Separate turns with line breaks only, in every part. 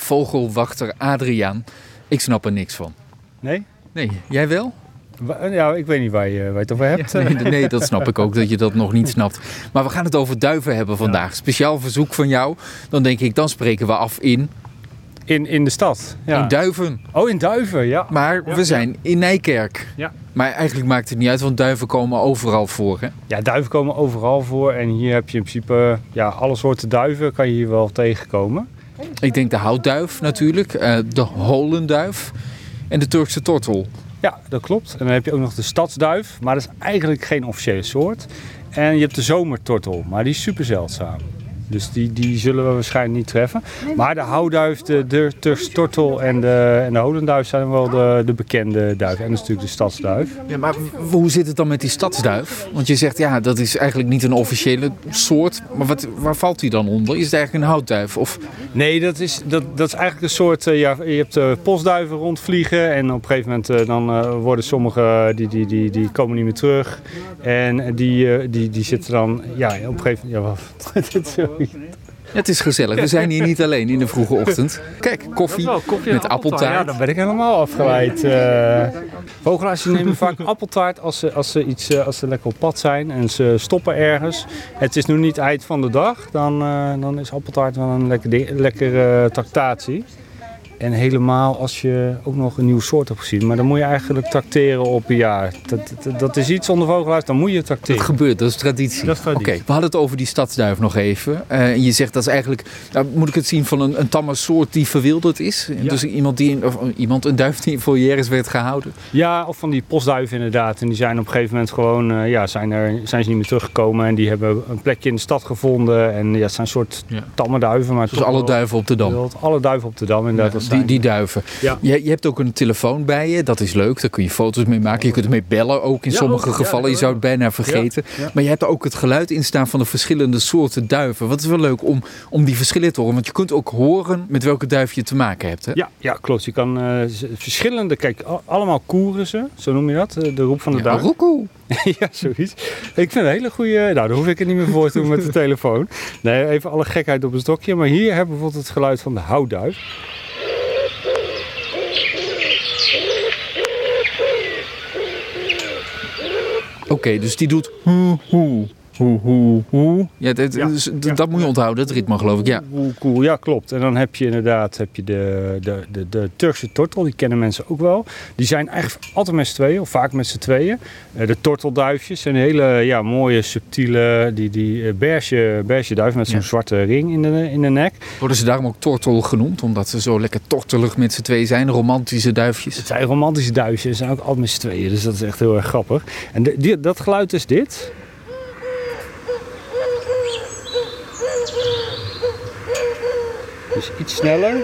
vogelwachter Adriaan. Ik snap er niks van.
Nee?
Nee, jij wel?
Wa- Ja, ik weet niet waar je, waar je het over hebt.
Ja, nee, nee, dat snap ik ook, dat je dat nog niet snapt. Maar we gaan het over duiven hebben vandaag. Speciaal verzoek van jou. Dan denk ik, dan spreken we af in,
In, in de stad. Ja.
in duiven.
Oh, in Duiven, ja.
Maar
Ja,
we zijn in Nijkerk.
Ja.
Maar eigenlijk maakt het niet uit, want duiven komen overal voor. Hè?
Ja, duiven komen overal voor. En hier heb je in principe ja, alle soorten duiven kan je hier wel tegenkomen.
Ik denk de houtduif natuurlijk, eh, de holenduif en de Turkse tortel.
Ja, dat klopt. En dan heb je ook nog de stadsduif. Maar dat is eigenlijk geen officiële soort. En je hebt de zomertortel. Maar die is super zeldzaam. Dus die, die zullen we waarschijnlijk niet treffen. Maar de houtduif, de, de Turkse tortel en de, en de holenduif zijn wel de, de bekende duiven. En dat is natuurlijk de stadsduif.
Ja, maar hoe zit het dan met die stadsduif? Want je zegt, ja, dat is eigenlijk niet een officiële soort. Maar wat, waar valt die dan onder? Is het eigenlijk een houtduif? Of
Nee, dat is, dat, dat is eigenlijk een soort. eh, ja, je hebt eh, postduiven rondvliegen. En op een gegeven moment eh, dan eh, worden sommige. Die, die, die, die komen niet meer terug. En die, eh, die, die zitten dan. Ja, op een gegeven moment. Ja, wat,
het is gezellig. We zijn hier niet alleen in de vroege ochtend. Kijk, koffie met appeltaart.
Ja, dan ben ik helemaal afgeleid. eh. vogelaars die nemen vaak appeltaart als ze, als, ze iets, eh, als ze lekker op pad zijn en ze stoppen ergens. Het is nu niet eind van de dag, dan, eh, dan is appeltaart wel een lekker ding- lekkere tractatie. En helemaal als je ook nog een nieuw soort hebt gezien. Maar dan moet je eigenlijk tracteren op een jaar. Dat, dat, dat is iets onder vogelaars, dan moet je
Dat
tracteren.
gebeurt, dat is traditie.
Dat is traditie.
Oké, we hadden het over die stadsduif nog even. Eh, en je zegt dat is eigenlijk, nou, moet ik het zien van een, een tamme soort die verwilderd is?
Ja.
Dus iemand, die of iemand, een duif die in volières werd gehouden.
Ja, of van die postduiven inderdaad. En die zijn op een gegeven moment gewoon, eh, ja, zijn, er, zijn ze niet meer teruggekomen. En die hebben een plekje in de stad gevonden. En ja, het zijn een soort
Ja.
tamme duiven. Maar
Dus alle duiven op de dam.
Alle duiven op de dam inderdaad. dat
die,
zijn-
die duiven.
Ja.
Je, je hebt ook een telefoon bij je, dat is leuk. Daar kun je foto's mee maken. Je kunt ermee bellen ook in
Ja,
sommige
ook.
Gevallen. Je zou het bijna vergeten. Maar je hebt ook het geluid in staan van de verschillende soorten duiven. Wat is wel leuk om, om die verschillen te horen. Want je kunt ook horen met welke duif je te maken hebt. Hè?
Ja, ja, klopt. Je kan eh, verschillende, kijk, allemaal koeren ze, zo noem je dat, eh, de roep van de
Ja,
duif.
roekoe.
ja, zoiets. Ik vind het een hele goede, nou, daar hoef ik het niet meer voor te doen met de telefoon. Nee, even alle gekheid op een stokje. Maar hier hebben we bijvoorbeeld het geluid van de houtduif.
Oké, dus die doet hoe, hoe, hoe, hoe, hoe. Ja, dat,
Ja,
dus
ja.
dat moet je onthouden, het ritme geloof ik. Ja.
Hoe cool, ja klopt. En dan heb je inderdaad heb je de, de, de, de Turkse tortel, die kennen mensen ook wel. Die zijn eigenlijk altijd met z'n tweeën, of vaak met z'n tweeën. Eh, de tortelduifjes zijn hele ja, mooie, subtiele, die, die eh, beige, beige duif met zo'n
Ja.
zwarte ring in de, in de nek.
Worden ze daarom ook tortel genoemd? Omdat ze zo lekker tortelig met z'n twee zijn, romantische duifjes.
Het zijn romantische duifjes, ze zijn ook altijd met z'n tweeën, dus dat is echt heel erg grappig. En de- die, dat geluid is dit. Dus iets sneller.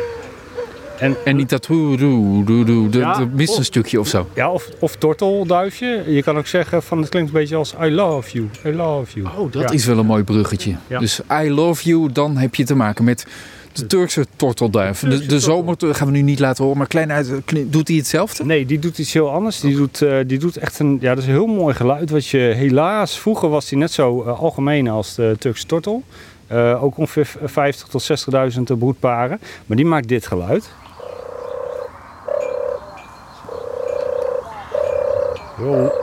En,
En niet dat hoe, hoe, hoe, hoe, de-
Ja,
de mist een
of-
stukje of zo.
Ja, of, of tortelduifje. Je kan ook zeggen van het klinkt een beetje als I love you, I love you.
Oh, dat
Ja.
is wel een mooi bruggetje.
Ja.
Dus I love you, dan heb je te maken met de Turkse tortelduif. De, de zomer gaan we nu niet laten horen, maar klein doet hij hetzelfde?
Nee, die doet iets heel anders. Die doet, eh, die doet echt een, ja, dat is een heel mooi geluid. Wat je helaas, vroeger was die net zo eh, algemeen als de Turkse tortel. Eh, ook ongeveer 50 tot 60.000 broedparen. Maar die maakt dit geluid.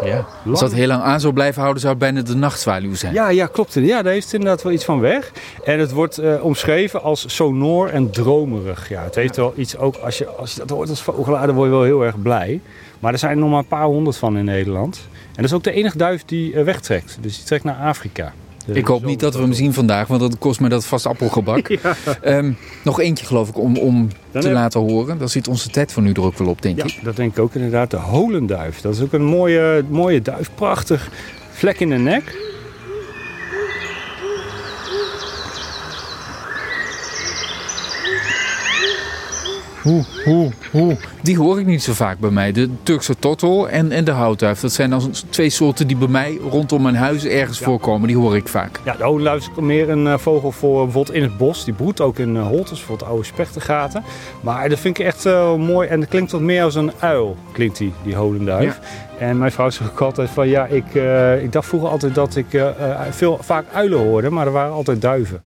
Ja. Als dat heel lang aan zou blijven houden, zou het bijna de nachtzwaluw zijn.
Ja, ja, klopt. Ja, daar heeft inderdaad wel iets van weg. En het wordt eh, omschreven als sonor en dromerig. Ja, het heeft wel iets ook, als je, als je dat hoort als vogelaar, dan word je wel heel erg blij. Maar er zijn er nog maar een paar honderd van in Nederland. En dat is ook de enige duif die eh, wegtrekt. Dus die trekt naar Afrika.
Ik hoop niet dat we hem zien vandaag, want dat kost me dat vast appelgebak.
Ja.
Ehm, nog eentje geloof ik om, om
Dan
te
heb-
laten horen. Dan zit onze tijd voor nu er ook wel op, denk
Ja,
ik.
dat denk ik ook inderdaad. De holenduif. Dat is ook een mooie, mooie duif. Prachtig. Vlek in de nek.
Hoe, hoe, hoe. Die hoor ik niet zo vaak bij mij. De Turkse tortel en, en de houtduif. Dat zijn dan twee soorten die bij mij rondom mijn huis ergens voorkomen. Die hoor ik vaak.
Ja, de holenduif is meer een eh, vogel voor bijvoorbeeld in het bos. Die broedt ook in eh, holtes, bijvoorbeeld oude spechtengaten. Maar dat vind ik echt eh, mooi. En dat klinkt wat meer als een uil, klinkt die, die holenduif. En mijn vrouw zegt ook altijd van ja, ik, ik dacht vroeger altijd dat ik veel, vaak uilen hoorde. Maar er waren altijd duiven.